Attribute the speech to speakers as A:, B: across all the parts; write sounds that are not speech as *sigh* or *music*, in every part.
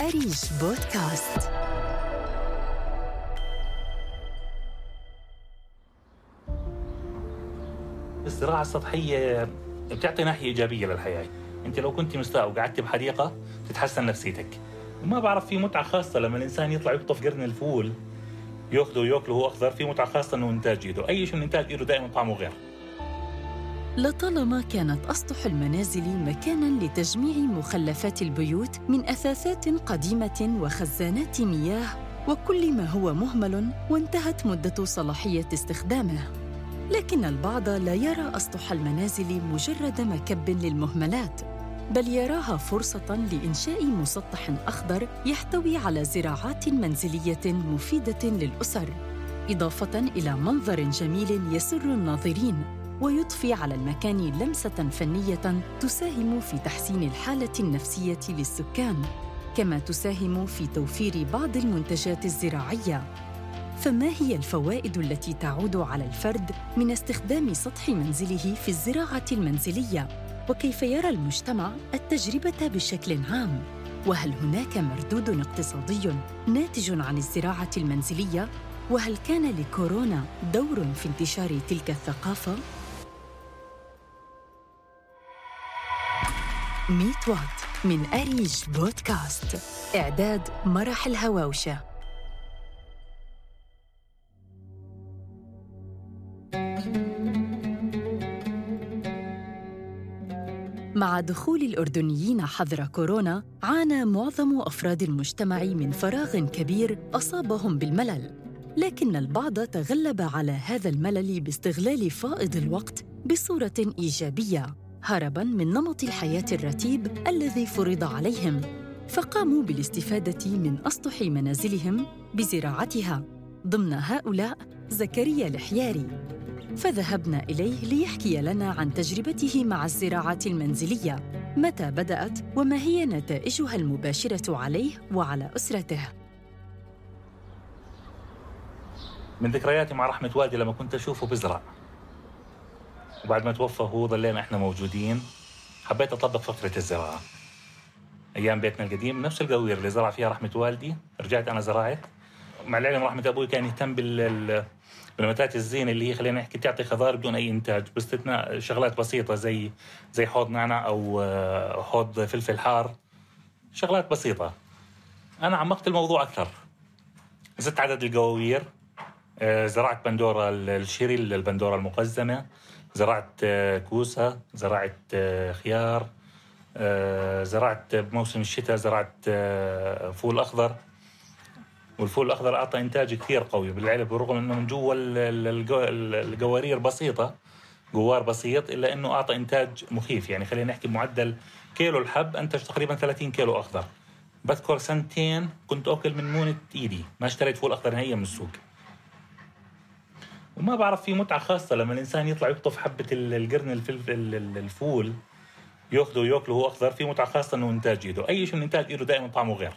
A: أريج بودكاست
B: الزراعة السطحية بتعطي ناحية إيجابية للحياة. أنت لو كنت مستاء وقعدت بحديقة تتحسن نفسيتك. وما بعرف في متعة خاصة لما الإنسان يطلع يقطف قرن الفول يأخذه ويأكله هو أخضر في متعة خاصة إنه إنتاج إيده. أي شيء من إنتاج إيده دائما طعمه غير.
A: لطالما كانت أسطح المنازل مكاناً لتجميع مخلفات البيوت من أثاثات قديمة وخزانات مياه وكل ما هو مهمل وانتهت مدة صلاحية استخدامه. لكن البعض لا يرى أسطح المنازل مجرد مكب للمهملات، بل يراها فرصة لإنشاء مسطح أخضر يحتوي على زراعات منزلية مفيدة للأسر، إضافة إلى منظر جميل يسر الناظرين ويضفي على المكان لمسة فنية تساهم في تحسين الحالة النفسية للسكان كما تساهم في توفير بعض المنتجات الزراعية. فما هي الفوائد التي تعود على الفرد من استخدام سطح منزله في الزراعة المنزلية؟ وكيف يرى المجتمع التجربة بشكل عام؟ وهل هناك مردود اقتصادي ناتج عن الزراعة المنزلية؟ وهل كان لكورونا دور في انتشار تلك الثقافة؟ 100 وات من أريج بودكاست. إعداد مرح الهواوشة مع دخول الأردنيين حظر كورونا عانى معظم أفراد المجتمع من فراغ كبير أصابهم بالملل. لكن البعض تغلب على هذا الملل باستغلال فائض الوقت بصورة إيجابية. هربا من نمط الحياة الرتيب الذي فرض عليهم. فقاموا بالاستفادة من أسطح منازلهم بزراعتها ضمن هؤلاء زكريا الحياري فذهبنا إليه ليحكي لنا عن تجربته مع الزراعة المنزلية متى بدأت وما هي نتائجها المباشرة عليه وعلى أسرته.
B: من ذكرياتي مع رحمة والدي لما كنت أشوفه بزرع. وبعد ما توفى هو ظلينا إحنا موجودين. حبيت أطبق فكرة الزراعة. أيام بيتنا القديم نفس القوير اللي زرع فيها رحمة والدي. رجعت أنا زرعت مع العلم رحمة أبوي كان يهتم بال بالنباتات الزينه اللي هي خلينا نحكي تعطي خضار بدون أي إنتاج. باستثناء شغلات بسيطة زي زي حوض نعناع أو آه، حوض فلفل حار. شغلات بسيطة. أنا عمقت الموضوع أكثر. زدت عدد القواوير. آه، زرعت بندورة الشيري البندورة المقزمة. زرعت آه، كوسة زرعت آه، خيار آه، زرعت بموسم الشتاء زرعت فول أخضر. والفول الأخضر أعطى إنتاج كثير قوي بالعلب بالرغم أنه من جوا القوارير بسيطة جوار بسيط إلا أنه أعطى إنتاج مخيف. يعني خلينا نحكي بمعدل كيلو الحب أنتج تقريبا 30 كيلو أخضر. بذكر سنتين كنت أكل من مونة إيدي ما اشتريت فول أخضر نهائيا من السوق. وما بعرف في متعة خاصة لما الإنسان يطلع يقطف حبة القرن الفلفل الفول يأخذه ويأكله هو اخضر في متعة خاصة إنه إنتاج إيده. أي شيء من إنتاج إيده دائما طعمه غير.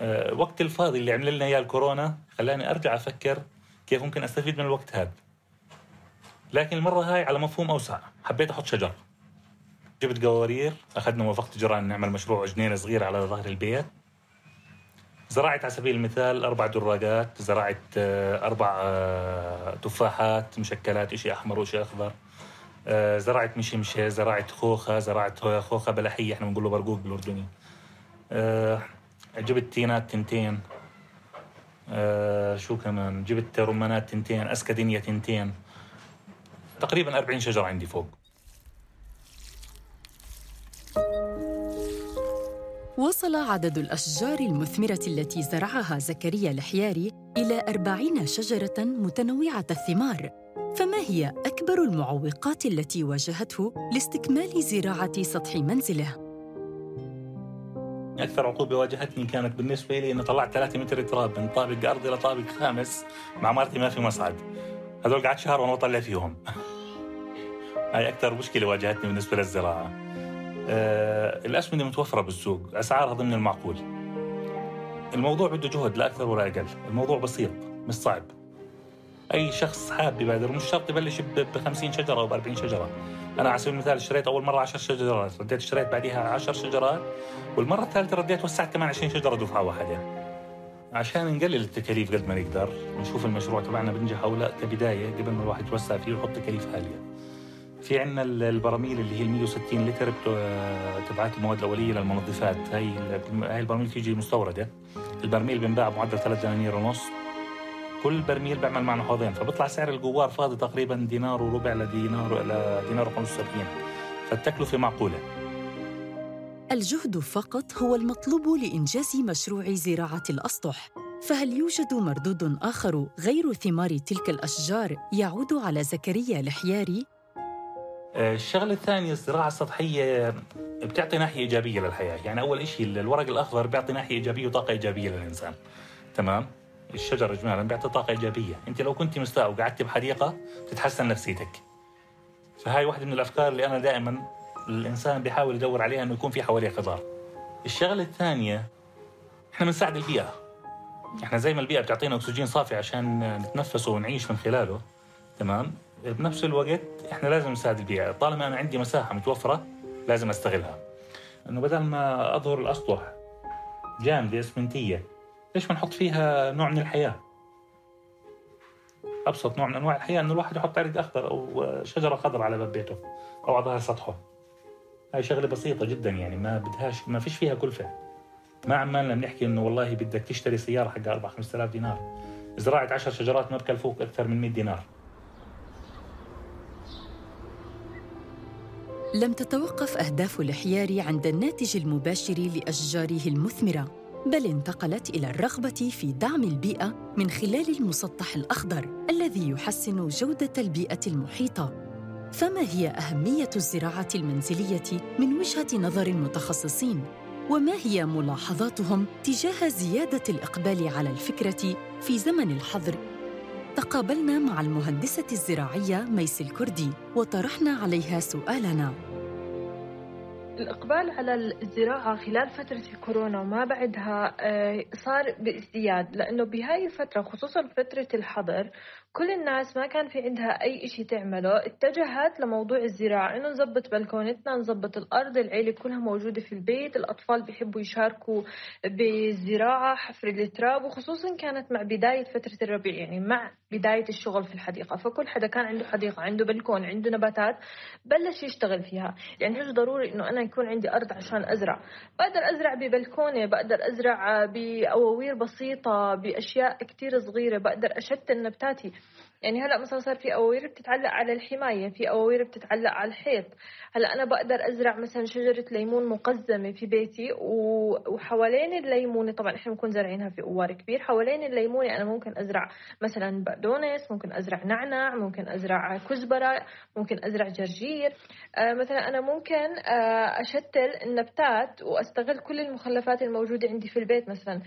B: أه وقت الفاضي اللي عمل لنا إياه الكورونا خلاني أرجع أفكر كيف ممكن أستفيد من الوقت هذا. لكن المرة هاي على مفهوم أوسع. حبيت أحط شجر. جبت قوارير أخذنا موافقه جيران نعمل مشروع جنينة صغيرة على ظهر البيت. زرعت على سبيل المثال أربع دراجات زرعت آه، أربع آه، تفاحات مشكلات إشي أحمر وإشي أخضر. آه، زرعت مشمشة زرعت خوخة زرعت خوخة بلحية إحنا بنقول له برقوق بالأردني. جبت تينات تنتين. شو كمان؟ جبت رمانات تنتين أسكادينيا تنتين. تقريبا 40 شجرة عندي فوق.
A: وصل عدد الأشجار المثمرة التي زرعها زكريا الحياري إلى أربعين شجرة متنوعة الثمار. فما هي أكبر المعوقات التي واجهته لاستكمال زراعة سطح منزله؟
B: أكثر عقوبة واجهتني كانت بالنسبة لي أني طلعت 3 متر تراب من طابق أرضي لطابق خامس مع مرتي ما في مصعد. هذول قعدت شهر وأنا بطلع فيهم. *laughs* هاي أكثر مشكلة واجهتني بالنسبة للزراعة. آه الأسمدة متوفرة بالسوق أسعارها ضمن المعقول. الموضوع بده جهد لا أكثر ولا أقل. الموضوع بسيط مش صعب. أي شخص حاب يبادر مش شرط يبلش ب 50 شجرة أو ب 40 شجرة. أنا على سبيل المثال اشتريت أول مرة 10 شجرات رديت اشتريت بعديها 10 شجرات والمرة الثالثة رديت وسعت كمان 20 شجرة دفعة واحدة. عشان نقلل التكاليف قد ما نقدر نشوف المشروع تبعنا بنجح أو لا كبداية قبل ما الواحد يتوسع فيه ويحط تكاليف عالية. في عندنا البراميل اللي هي ال 160 لتر تبعات المواد الأولية للمنظفات. هي هاي البراميل تيجي مستوردة. البرميل بنباع بمعدل 3 دنانير ونص. كل برميل بيعمل معنا حوضين فبيطلع سعر الجوار فاضي تقريبا دينار وربع لدينار لدينار و75 فالتكلفة معقولة.
A: الجهد فقط هو المطلوب لإنجاز مشروع زراعة الأسطح. فهل يوجد مردود آخر غير ثمار تلك الأشجار يعود على زكريا الحياري؟
B: آه، الشغلة الثانية الزراعة السطحية بتعطي ناحية إيجابية للحياة. يعني أول شيء الورق الأخضر بيعطي ناحية إيجابية وطاقة إيجابية للإنسان. تمام؟ الشجر اجمالا بيعطي طاقة إيجابية. أنت لو كنت مستاء وقعدت بحديقة بتتحسن نفسيتك. فهاي واحدة من الأفكار اللي أنا دائما الإنسان بيحاول يدور عليها إنه يكون في حواليه خضار. الشغلة الثانية إحنا بنساعد البيئة. إحنا زي ما البيئة بتعطينا أكسجين صافي عشان نتنفسه ونعيش من خلاله. تمام؟ بنفس الوقت إحنا لازم نساعد البيئة. طالما أنا عندي مساحة متوفرة لازم أستغلها. إنه بدل ما أظهر الاسطح جامدة إسمنتية ليش ما نحط فيها نوع من الحياة؟ أبسط نوع من أنواع الحياة إنه الواحد يحط عرق أخضر أو شجرة خضراء على باب بيته أو على ظهر سطحه. هاي شغلة بسيطة جدا يعني ما بدهاش ما فيش فيها كلفة. ما عمالنا بنحكي إنه والله بدك تشتري سيارة حقها 4 5000 دينار. زراعة 10 شجرات ما بكلفوك أكثر من 100 دينار.
A: لم تتوقف أهداف الحيار عند الناتج المباشر لأشجاره المثمرة بل انتقلت إلى الرغبة في دعم البيئة من خلال المسطح الأخضر الذي يحسن جودة البيئة المحيطة. فما هي أهمية الزراعة المنزلية من وجهة نظر المتخصصين؟ وما هي ملاحظاتهم تجاه زيادة الإقبال على الفكرة في زمن الحظر؟ تقابلنا مع المهندسة الزراعية ميس الكردي وطرحنا عليها سؤالنا.
C: الإقبال على الزراعة خلال فترة الكورونا وما بعدها آه، صار بازدياد لأنه بهاي الفترة خصوصا فترة الحظر كل الناس ما كان في عندها أي إشي تعمله اتجهت لموضوع الزراعة إنه نظبط بلكونتنا نظبط الأرض العيلة كلها موجودة في البيت الأطفال بيحبوا يشاركوا بالزراعة حفر التراب وخصوصا كانت مع بداية فترة الربيع يعني مع بداية الشغل في الحديقة. فكل حدا كان عنده حديقة عنده بلكون عنده نباتات بلش يشتغل فيها. يعني مش ضروري إنه أنا يكون عندي أرض عشان أزرع. بقدر أزرع ببلكونة بقدر أزرع بأواوير بسيطة بأشياء كتير صغيرة بقدر أشتل نباتاتي. يعني هلا مثلا صار في أواوير بتتعلق على الحماية في أواوير بتتعلق على الحيط هلا أنا بقدر أزرع مثلا شجرة ليمون مقزمة في بيتي وحوالين الليمونة طبعا إحنا بنكون زارعينها في أوار كبير. حوالين الليمونة أنا ممكن أزرع مثلا بقدونس ممكن أزرع نعناع ممكن أزرع كزبرة ممكن أزرع جرجير. آه مثلا أنا ممكن آه أشتل النبتات وأستغل كل المخلفات الموجودة عندي في البيت. مثلا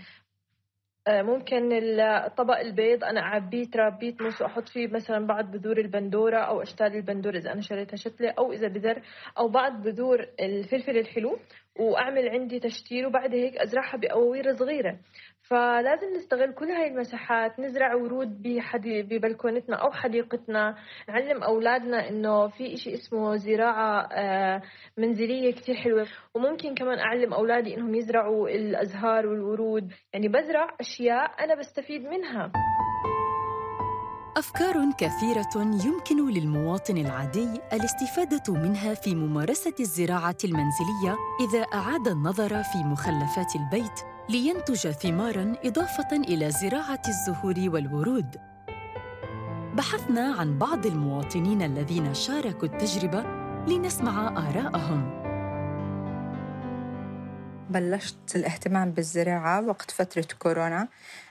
C: ممكن الطبق البيض أنا أعبيه تراب بيتموس واحط فيه مثلا بعض بذور البندورة أو اشتال البندوره إذا أنا شريتها شتلة أو إذا بذر أو بعض بذور الفلفل الحلو وأعمل عندي تشتيل وبعد هيك أزرعها باواوير صغيرة. فلازم نستغل كل هاي المساحات نزرع ورود بحدي ببلكونتنا أو حديقتنا نعلم أولادنا إنه في إشي اسمه زراعة آه، منزلية كثير حلوة. وممكن كمان أعلم أولادي إنهم يزرعوا الأزهار والورود. يعني بزرع أشياء أنا بستفيد منها.
A: أفكار كثيرة يمكن للمواطن العادي الاستفادة منها في ممارسة الزراعة المنزلية إذا أعاد النظر في مخلفات البيت لينتج ثمارا إضافة إلى زراعة الزهور والورود. بحثنا عن بعض المواطنين الذين شاركوا التجربة لنسمع آراءهم.
D: بلشت الاهتمام بالزراعة وقت فترة كورونا.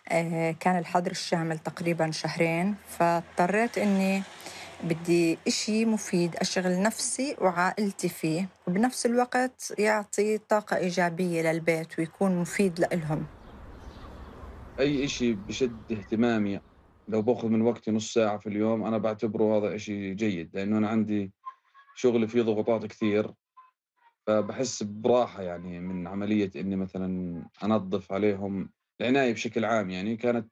D: آه، كان الحظر الشامل تقريبا شهرين فاضطريت إني بدي إشي مفيد أشغل نفسي وعائلتي فيه وبنفس الوقت يعطي طاقة إيجابية للبيت ويكون مفيد لإلهم.
E: أي إشي بشد اهتمامي لو باخذ من وقتي نص ساعة في اليوم أنا بعتبره هذا إشي جيد لأنه أنا عندي شغلي فيه ضغوطات كثير. فبحس براحة يعني من عملية إني مثلا أنظف عليهم العناية بشكل عام. يعني كانت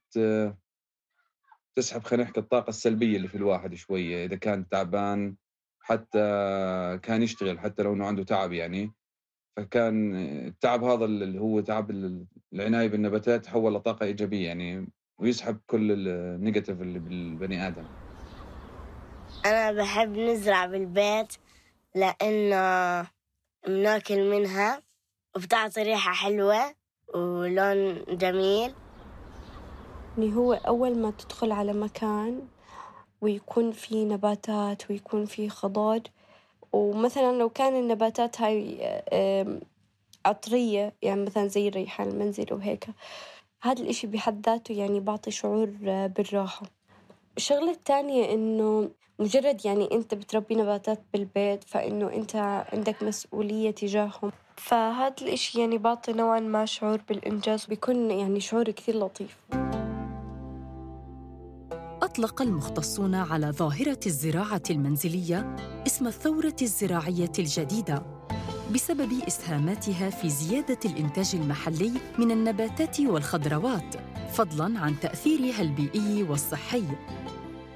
E: تسحب خلينا نحكي الطاقة السلبية اللي في الواحد شوية. إذا كان تعبان حتى كان يشتغل حتى لو إنه عنده تعب يعني. فكان التعب هذا اللي هو تعب العناية بالنباتات تحول لطاقه إيجابية يعني ويسحب كل النيجاتيف اللي بالبني آدم.
F: أنا بحب نزرع بالبيت لأنه بناكل منها وبتعطي ريحة حلوة ولون جميل.
G: يعني هو أول ما تدخل على مكان ويكون في نباتات ويكون في خضار ومثلا لو كان النباتات هاي عطرية يعني مثلا زي الريحان المنزل وهيك هذا الإشي بحد ذاته يعني بعطي شعور بالراحة. الشغلة الثانية إنه مجرد يعني أنت بتربي نباتات بالبيت فإنه أنت عندك مسؤولية تجاههم فهذا الإشي يعني بعطي نوعا ما شعور بالإنجاز بيكون يعني شعور كثير لطيف
A: أطلق المختصون على ظاهرة الزراعة المنزلية اسم الثورة الزراعية الجديدة بسبب إسهاماتها في زيادة الإنتاج المحلي من النباتات والخضروات، فضلاً عن تأثيرها البيئي والصحي.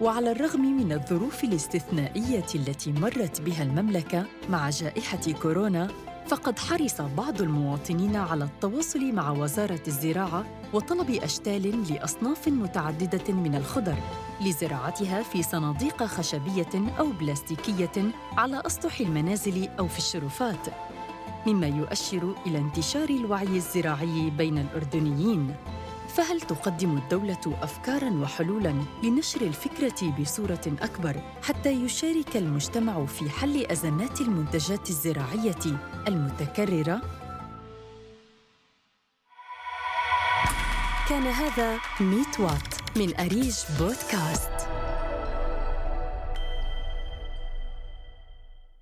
A: وعلى الرغم من الظروف الاستثنائية التي مرت بها المملكة مع جائحة كورونا، فقد حرص بعض المواطنين على التواصل مع وزارة الزراعة وطلب أشتال لأصناف متعددة من الخضر لزراعتها في صناديق خشبية أو بلاستيكية على أسطح المنازل أو في الشرفات مما يؤشر إلى انتشار الوعي الزراعي بين الأردنيين. فهل تقدم الدولة أفكاراً وحلولاً لنشر الفكرة بصورة أكبر حتى يشارك المجتمع في حل أزمات المنتجات الزراعية المتكررة؟ كان هذا ميت وات من أريج بودكاست